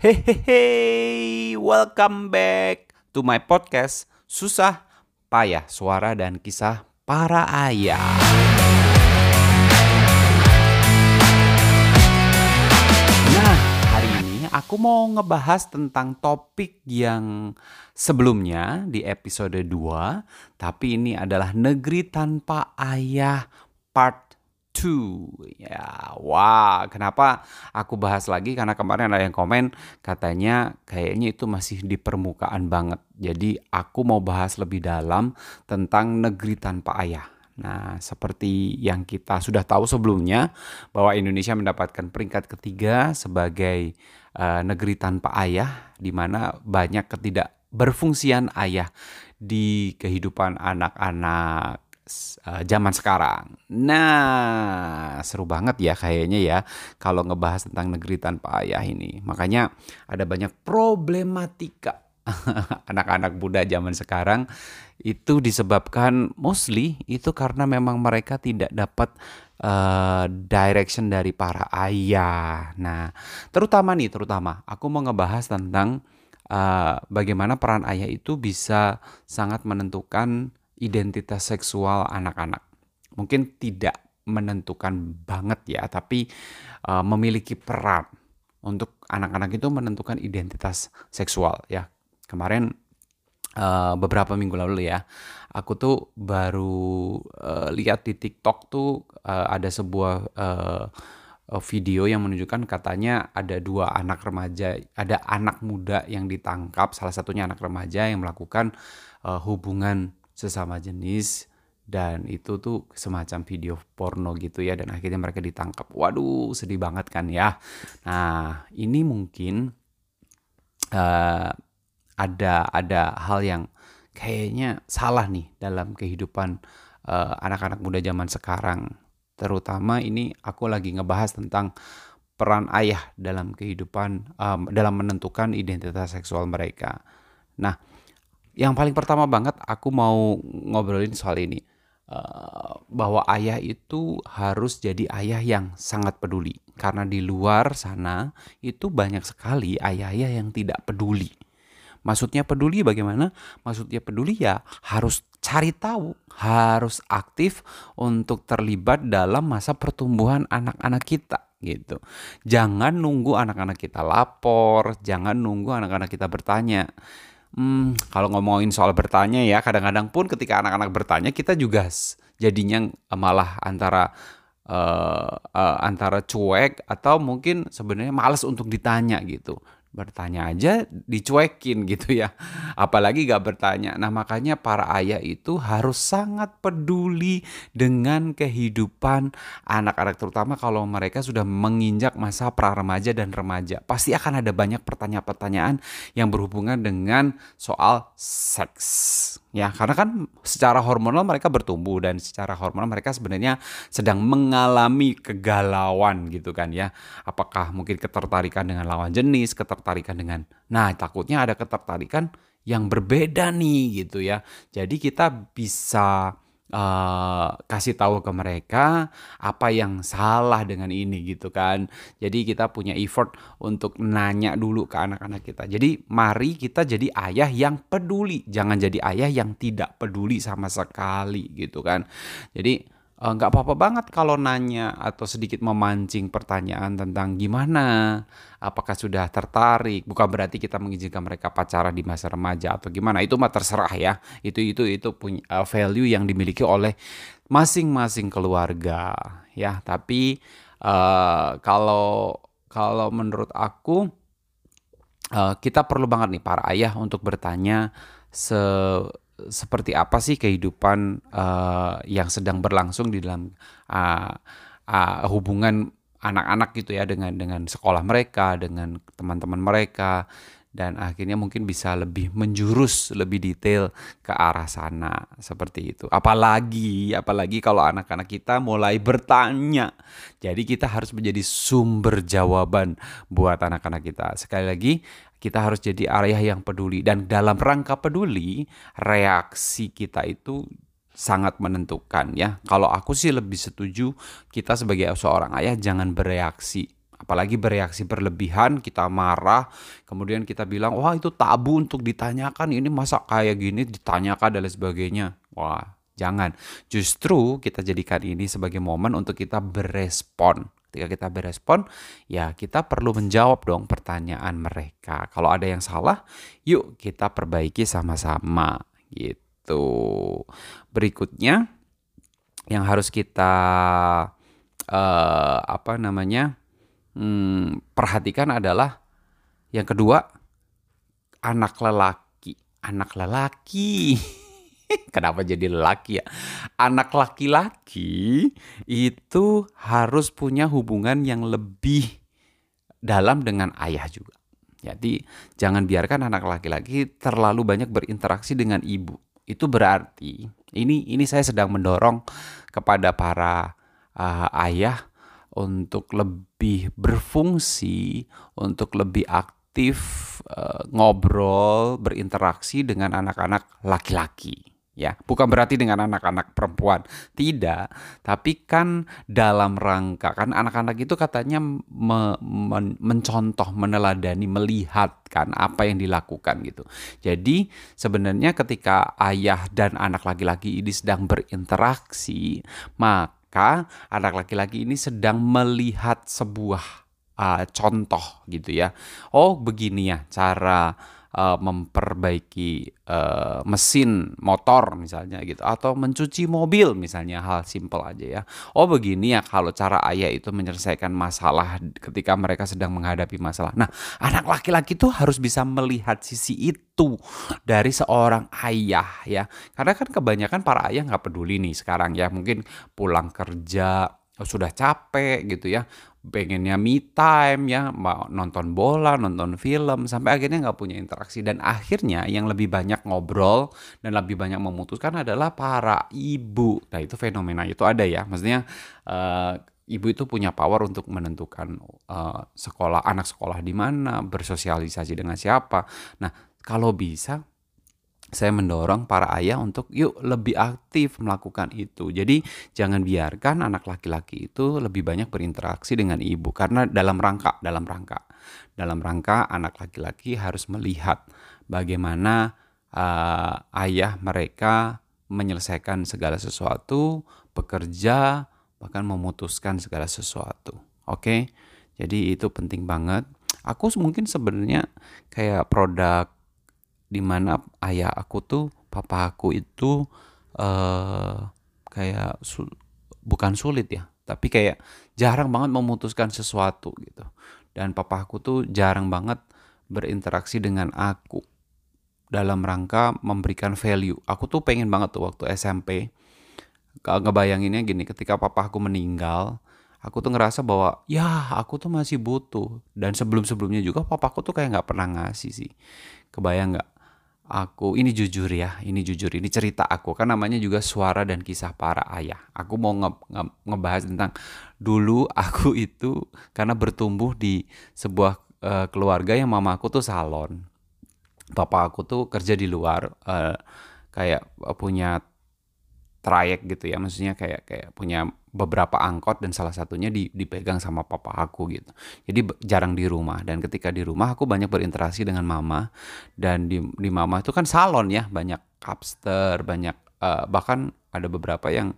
Hehehe, welcome back to my podcast Susah Payah Suara dan Kisah Para Ayah. Nah, hari ini aku mau ngebahas tentang topik yang sebelumnya di episode 2, tapi ini adalah Negeri Tanpa Ayah part 2. Ya, wah, kenapa aku bahas lagi? Karena kemarin ada yang komen katanya kayaknya itu masih di permukaan banget. Jadi aku mau bahas lebih dalam tentang negeri tanpa ayah. Nah, seperti yang kita sudah tahu sebelumnya bahwa Indonesia mendapatkan peringkat ketiga sebagai uh, negeri tanpa ayah di mana banyak ketidakberfungsian ayah di kehidupan anak-anak uh, zaman sekarang. Nah, seru banget ya kayaknya ya kalau ngebahas tentang negeri tanpa ayah ini. Makanya ada banyak problematika anak-anak muda zaman sekarang itu disebabkan mostly itu karena memang mereka tidak dapat uh, direction dari para ayah. Nah, terutama nih, terutama aku mau ngebahas tentang uh, bagaimana peran ayah itu bisa sangat menentukan identitas seksual anak-anak. Mungkin tidak menentukan banget ya, tapi uh, memiliki peran untuk anak-anak itu menentukan identitas seksual ya. Kemarin uh, beberapa minggu lalu ya, aku tuh baru uh, lihat di TikTok tuh uh, ada sebuah uh, video yang menunjukkan katanya ada dua anak remaja, ada anak muda yang ditangkap, salah satunya anak remaja yang melakukan uh, hubungan sesama jenis dan itu tuh semacam video porno gitu ya dan akhirnya mereka ditangkap. Waduh, sedih banget kan ya. Nah, ini mungkin uh, ada ada hal yang kayaknya salah nih dalam kehidupan anak anak-anak muda zaman sekarang. Terutama ini aku lagi ngebahas tentang peran ayah dalam kehidupan um, dalam menentukan identitas seksual mereka. Nah, yang paling pertama banget aku mau ngobrolin soal ini. Uh, bahwa ayah itu harus jadi ayah yang sangat peduli karena di luar sana itu banyak sekali ayah-ayah yang tidak peduli Maksudnya peduli bagaimana? Maksudnya peduli ya harus cari tahu, harus aktif untuk terlibat dalam masa pertumbuhan anak-anak kita gitu. Jangan nunggu anak-anak kita lapor, jangan nunggu anak-anak kita bertanya. Hmm, kalau ngomongin soal bertanya ya, kadang-kadang pun ketika anak-anak bertanya kita juga jadinya malah antara uh, uh, antara cuek atau mungkin sebenarnya malas untuk ditanya gitu bertanya aja dicuekin gitu ya. Apalagi gak bertanya. Nah makanya para ayah itu harus sangat peduli dengan kehidupan anak-anak terutama kalau mereka sudah menginjak masa pra remaja dan remaja. Pasti akan ada banyak pertanyaan-pertanyaan yang berhubungan dengan soal seks ya. Karena kan secara hormonal mereka bertumbuh dan secara hormonal mereka sebenarnya sedang mengalami kegalauan gitu kan ya. Apakah mungkin ketertarikan dengan lawan jenis ketertarikan dengan nah takutnya ada ketertarikan yang berbeda nih gitu ya jadi kita bisa uh, kasih tahu ke mereka apa yang salah dengan ini gitu kan. Jadi kita punya effort untuk nanya dulu ke anak-anak kita. Jadi mari kita jadi ayah yang peduli, jangan jadi ayah yang tidak peduli sama sekali gitu kan. Jadi nggak uh, apa-apa banget kalau nanya atau sedikit memancing pertanyaan tentang gimana, apakah sudah tertarik. Bukan berarti kita mengizinkan mereka pacaran di masa remaja atau gimana. Itu mah terserah ya. Itu itu itu punya uh, value yang dimiliki oleh masing-masing keluarga ya. Tapi uh, kalau kalau menurut aku uh, kita perlu banget nih para ayah untuk bertanya se seperti apa sih kehidupan uh, yang sedang berlangsung di dalam uh, uh, hubungan anak-anak gitu ya dengan dengan sekolah mereka, dengan teman-teman mereka dan akhirnya mungkin bisa lebih menjurus lebih detail ke arah sana seperti itu. Apalagi apalagi kalau anak-anak kita mulai bertanya. Jadi kita harus menjadi sumber jawaban buat anak-anak kita. Sekali lagi kita harus jadi ayah yang peduli dan dalam rangka peduli reaksi kita itu sangat menentukan ya. Kalau aku sih lebih setuju kita sebagai seorang ayah jangan bereaksi apalagi bereaksi berlebihan, kita marah, kemudian kita bilang, "Wah, itu tabu untuk ditanyakan, ini masa kayak gini ditanyakan dan lain sebagainya." Wah, jangan. Justru kita jadikan ini sebagai momen untuk kita berespon. Ketika kita berespon, ya kita perlu menjawab dong pertanyaan mereka. Kalau ada yang salah, yuk kita perbaiki sama-sama gitu. Berikutnya yang harus kita uh, apa namanya hmm, perhatikan adalah yang kedua anak lelaki. Anak lelaki. Kenapa jadi lelaki ya? Anak laki-laki itu harus punya hubungan yang lebih dalam dengan ayah juga. Jadi jangan biarkan anak laki-laki terlalu banyak berinteraksi dengan ibu. Itu berarti ini ini saya sedang mendorong kepada para uh, ayah untuk lebih berfungsi, untuk lebih aktif uh, ngobrol, berinteraksi dengan anak-anak laki-laki ya. Bukan berarti dengan anak-anak perempuan. Tidak tapi kan dalam rangka kan anak-anak itu katanya me, men, mencontoh meneladani melihat kan apa yang dilakukan gitu. Jadi sebenarnya ketika ayah dan anak laki-laki ini sedang berinteraksi maka anak laki-laki ini sedang melihat sebuah uh, contoh gitu ya. Oh begini ya cara uh, memperbaiki uh, mesin motor misalnya gitu atau mencuci mobil misalnya hal simpel aja ya. Oh begini ya kalau cara ayah itu menyelesaikan masalah ketika mereka sedang menghadapi masalah. Nah, anak laki-laki tuh harus bisa melihat sisi itu dari seorang ayah ya. Karena kan kebanyakan para ayah nggak peduli nih sekarang ya. Mungkin pulang kerja sudah capek gitu ya pengennya me time ya mau nonton bola nonton film sampai akhirnya nggak punya interaksi. Dan akhirnya yang lebih banyak ngobrol dan lebih banyak memutuskan adalah para ibu. Nah itu fenomena itu ada ya. Maksudnya uh, ibu itu punya power untuk menentukan uh, sekolah anak sekolah di mana bersosialisasi dengan siapa. Nah kalau bisa saya mendorong para ayah untuk yuk lebih aktif melakukan itu. Jadi jangan biarkan anak laki-laki itu lebih banyak berinteraksi dengan ibu karena dalam rangka dalam rangka dalam rangka anak laki-laki harus melihat bagaimana uh, ayah mereka menyelesaikan segala sesuatu, bekerja, bahkan memutuskan segala sesuatu. Oke. Jadi itu penting banget. Aku mungkin sebenarnya kayak produk di mana ayah aku tuh papa aku itu uh, kayak su bukan sulit ya tapi kayak jarang banget memutuskan sesuatu gitu. Dan papa aku tuh jarang banget berinteraksi dengan aku dalam rangka memberikan value. Aku tuh pengen banget tuh waktu SMP ngebayanginnya gini ketika papa aku meninggal aku tuh ngerasa bahwa ya aku tuh masih butuh. Dan sebelum sebelumnya juga papa aku tuh kayak nggak pernah ngasih sih. Kebayang nggak aku ini jujur ya, ini jujur, ini cerita aku kan namanya juga suara dan kisah para ayah. Aku mau nge nge ngebahas tentang dulu aku itu karena bertumbuh di sebuah uh, keluarga yang mama aku tuh salon. Papa aku tuh kerja di luar uh, kayak punya trayek gitu ya, maksudnya kayak kayak punya beberapa angkot dan salah satunya dipegang sama papa aku gitu. Jadi jarang di rumah dan ketika di rumah aku banyak berinteraksi dengan mama dan di di mama itu kan salon ya, banyak kapster, banyak uh, bahkan ada beberapa yang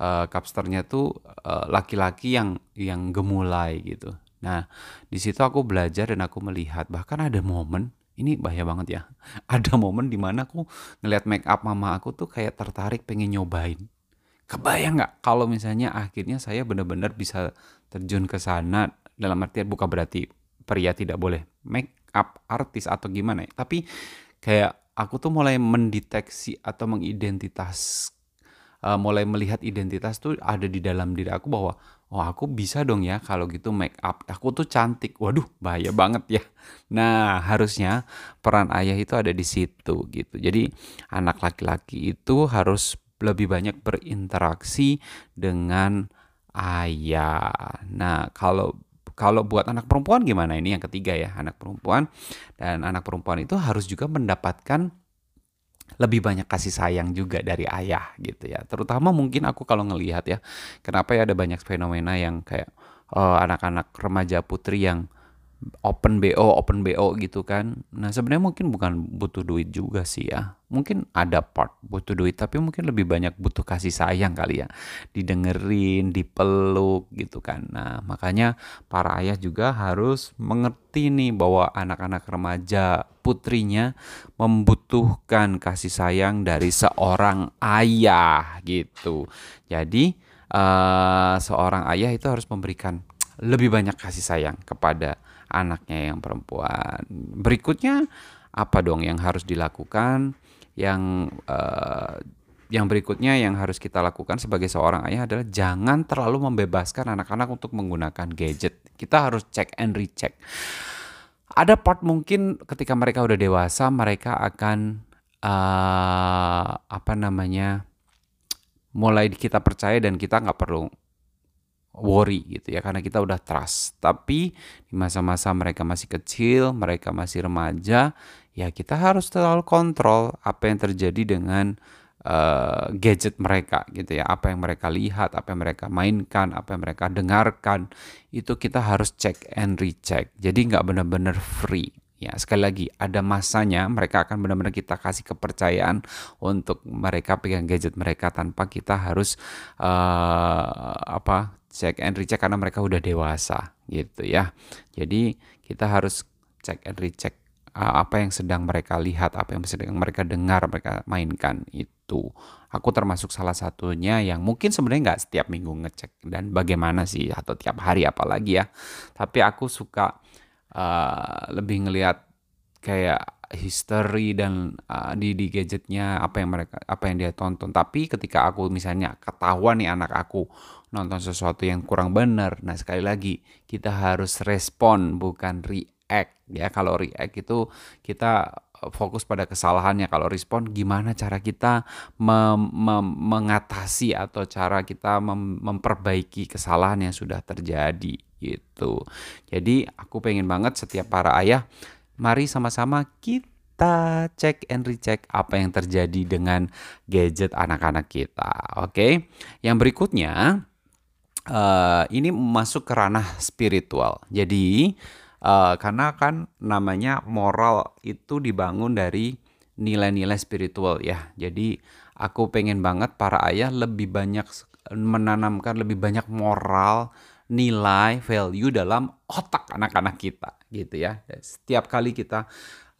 uh, kapsternya tuh uh, laki-laki yang yang gemulai gitu. Nah, di situ aku belajar dan aku melihat bahkan ada momen ini bahaya banget ya. Ada momen di mana aku ngeliat make up mama aku tuh kayak tertarik pengen nyobain Kebayang nggak kalau misalnya akhirnya saya benar-benar bisa terjun ke sana dalam artian bukan berarti pria tidak boleh make up artis atau gimana ya. Tapi kayak aku tuh mulai mendeteksi atau mengidentitas uh, mulai melihat identitas tuh ada di dalam diri aku bahwa oh aku bisa dong ya kalau gitu make up. Aku tuh cantik. Waduh bahaya banget ya. Nah harusnya peran ayah itu ada di situ gitu. Jadi anak laki-laki itu harus lebih banyak berinteraksi dengan ayah. Nah, kalau kalau buat anak perempuan gimana? Ini yang ketiga ya, anak perempuan. Dan anak perempuan itu harus juga mendapatkan lebih banyak kasih sayang juga dari ayah gitu ya. Terutama mungkin aku kalau ngelihat ya, kenapa ya ada banyak fenomena yang kayak uh, anak-anak remaja putri yang open BO, open BO gitu kan. Nah, sebenarnya mungkin bukan butuh duit juga sih ya. Mungkin ada part butuh duit, tapi mungkin lebih banyak butuh kasih sayang kali ya. Didengerin, dipeluk gitu kan. Nah, makanya para ayah juga harus mengerti nih bahwa anak-anak remaja putrinya membutuhkan kasih sayang dari seorang ayah gitu. Jadi, uh, seorang ayah itu harus memberikan lebih banyak kasih sayang kepada anaknya yang perempuan. Berikutnya apa dong yang harus dilakukan? Yang uh, yang berikutnya yang harus kita lakukan sebagai seorang ayah adalah jangan terlalu membebaskan anak-anak untuk menggunakan gadget. Kita harus check and recheck. Ada part mungkin ketika mereka udah dewasa mereka akan uh, apa namanya mulai kita percaya dan kita nggak perlu worry gitu ya karena kita udah trust. Tapi di masa-masa mereka masih kecil, mereka masih remaja, ya kita harus terlalu kontrol apa yang terjadi dengan uh, gadget mereka gitu ya. Apa yang mereka lihat, apa yang mereka mainkan, apa yang mereka dengarkan, itu kita harus check and recheck. Jadi nggak benar-benar free. Ya, sekali lagi ada masanya mereka akan benar-benar kita kasih kepercayaan untuk mereka pegang gadget mereka tanpa kita harus uh, apa check and recheck karena mereka udah dewasa gitu ya. Jadi kita harus check and recheck uh, apa yang sedang mereka lihat, apa yang sedang mereka dengar, mereka mainkan itu. Aku termasuk salah satunya yang mungkin sebenarnya nggak setiap minggu ngecek dan bagaimana sih atau tiap hari apalagi ya. Tapi aku suka uh, lebih ngelihat kayak history dan uh, di di gadgetnya apa yang mereka apa yang dia tonton. Tapi ketika aku misalnya ketahuan nih anak aku nonton sesuatu yang kurang benar nah sekali lagi kita harus respon bukan react ya. Kalau react itu kita uh, fokus pada kesalahannya. Kalau respon gimana cara kita mem mem mengatasi atau cara kita mem memperbaiki kesalahan yang sudah terjadi gitu. Jadi aku pengen banget setiap para ayah mari sama-sama kita cek and recheck apa yang terjadi dengan gadget anak-anak kita. Oke, yang berikutnya uh, ini masuk ke ranah spiritual. Jadi uh, karena kan namanya moral itu dibangun dari nilai-nilai spiritual ya. Jadi aku pengen banget para ayah lebih banyak menanamkan lebih banyak moral nilai value dalam otak anak-anak kita gitu ya. Setiap kali kita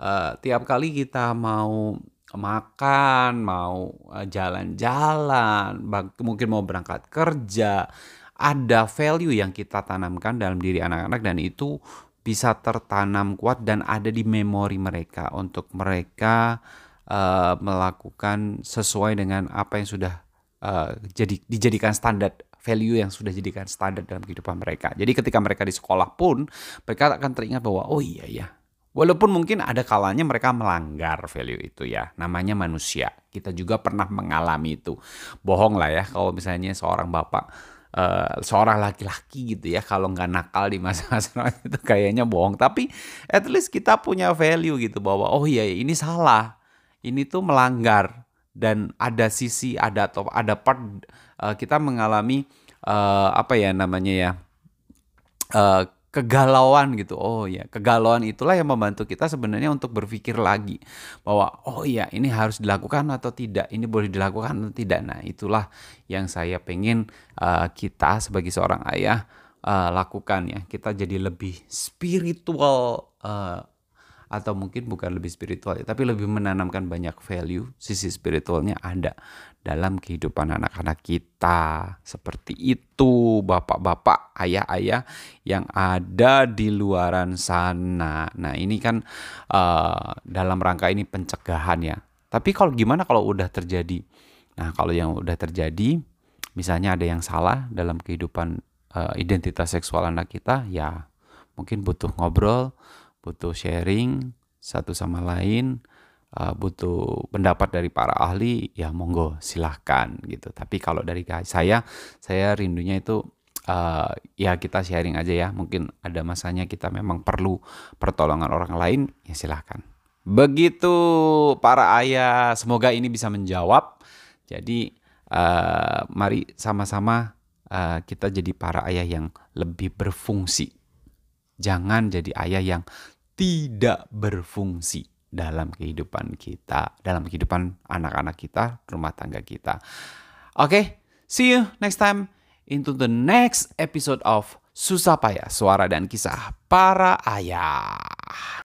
uh, tiap kali kita mau makan, mau eh, jalan-jalan, mungkin mau berangkat kerja, ada value yang kita tanamkan dalam diri anak-anak dan itu bisa tertanam kuat dan ada di memori mereka untuk mereka uh, melakukan sesuai dengan apa yang sudah uh, jadi dijadikan standar value yang sudah jadikan standar dalam kehidupan mereka. Jadi ketika mereka di sekolah pun mereka akan teringat bahwa oh iya ya. Walaupun mungkin ada kalanya mereka melanggar value itu ya, namanya manusia. Kita juga pernah mengalami itu. Bohong lah ya kalau misalnya seorang bapak Uh, seorang laki-laki gitu ya kalau nggak nakal di masa-masa itu kayaknya bohong tapi at least kita punya value gitu bahwa oh iya ini salah ini tuh melanggar dan ada sisi ada atau ada part uh, kita mengalami uh, apa ya namanya ya uh, kegalauan gitu. Oh ya, kegalauan itulah yang membantu kita sebenarnya untuk berpikir lagi bahwa oh iya ini harus dilakukan atau tidak, ini boleh dilakukan atau tidak. Nah itulah yang saya pengen uh, kita sebagai seorang ayah uh, lakukan ya. Kita jadi lebih spiritual uh, atau mungkin bukan lebih spiritual ya, tapi lebih menanamkan banyak value sisi spiritualnya ada dalam kehidupan anak-anak kita. Seperti itu bapak-bapak, ayah-ayah yang ada di luaran sana. Nah, ini kan uh, dalam rangka ini pencegahan ya. Tapi kalau gimana kalau udah terjadi? Nah, kalau yang udah terjadi misalnya ada yang salah dalam kehidupan uh, identitas seksual anak kita, ya mungkin butuh ngobrol, butuh sharing satu sama lain, uh, butuh pendapat dari para ahli, ya monggo silahkan gitu. Tapi kalau dari saya, saya rindunya itu uh, ya kita sharing aja ya. Mungkin ada masanya kita memang perlu pertolongan orang lain, ya silahkan. Begitu para ayah, semoga ini bisa menjawab. Jadi uh, mari sama-sama uh, kita jadi para ayah yang lebih berfungsi. Jangan jadi ayah yang tidak berfungsi dalam kehidupan kita, dalam kehidupan anak-anak kita, rumah tangga kita. Oke, okay, see you next time into the next episode of Susah Payah Suara dan Kisah Para Ayah.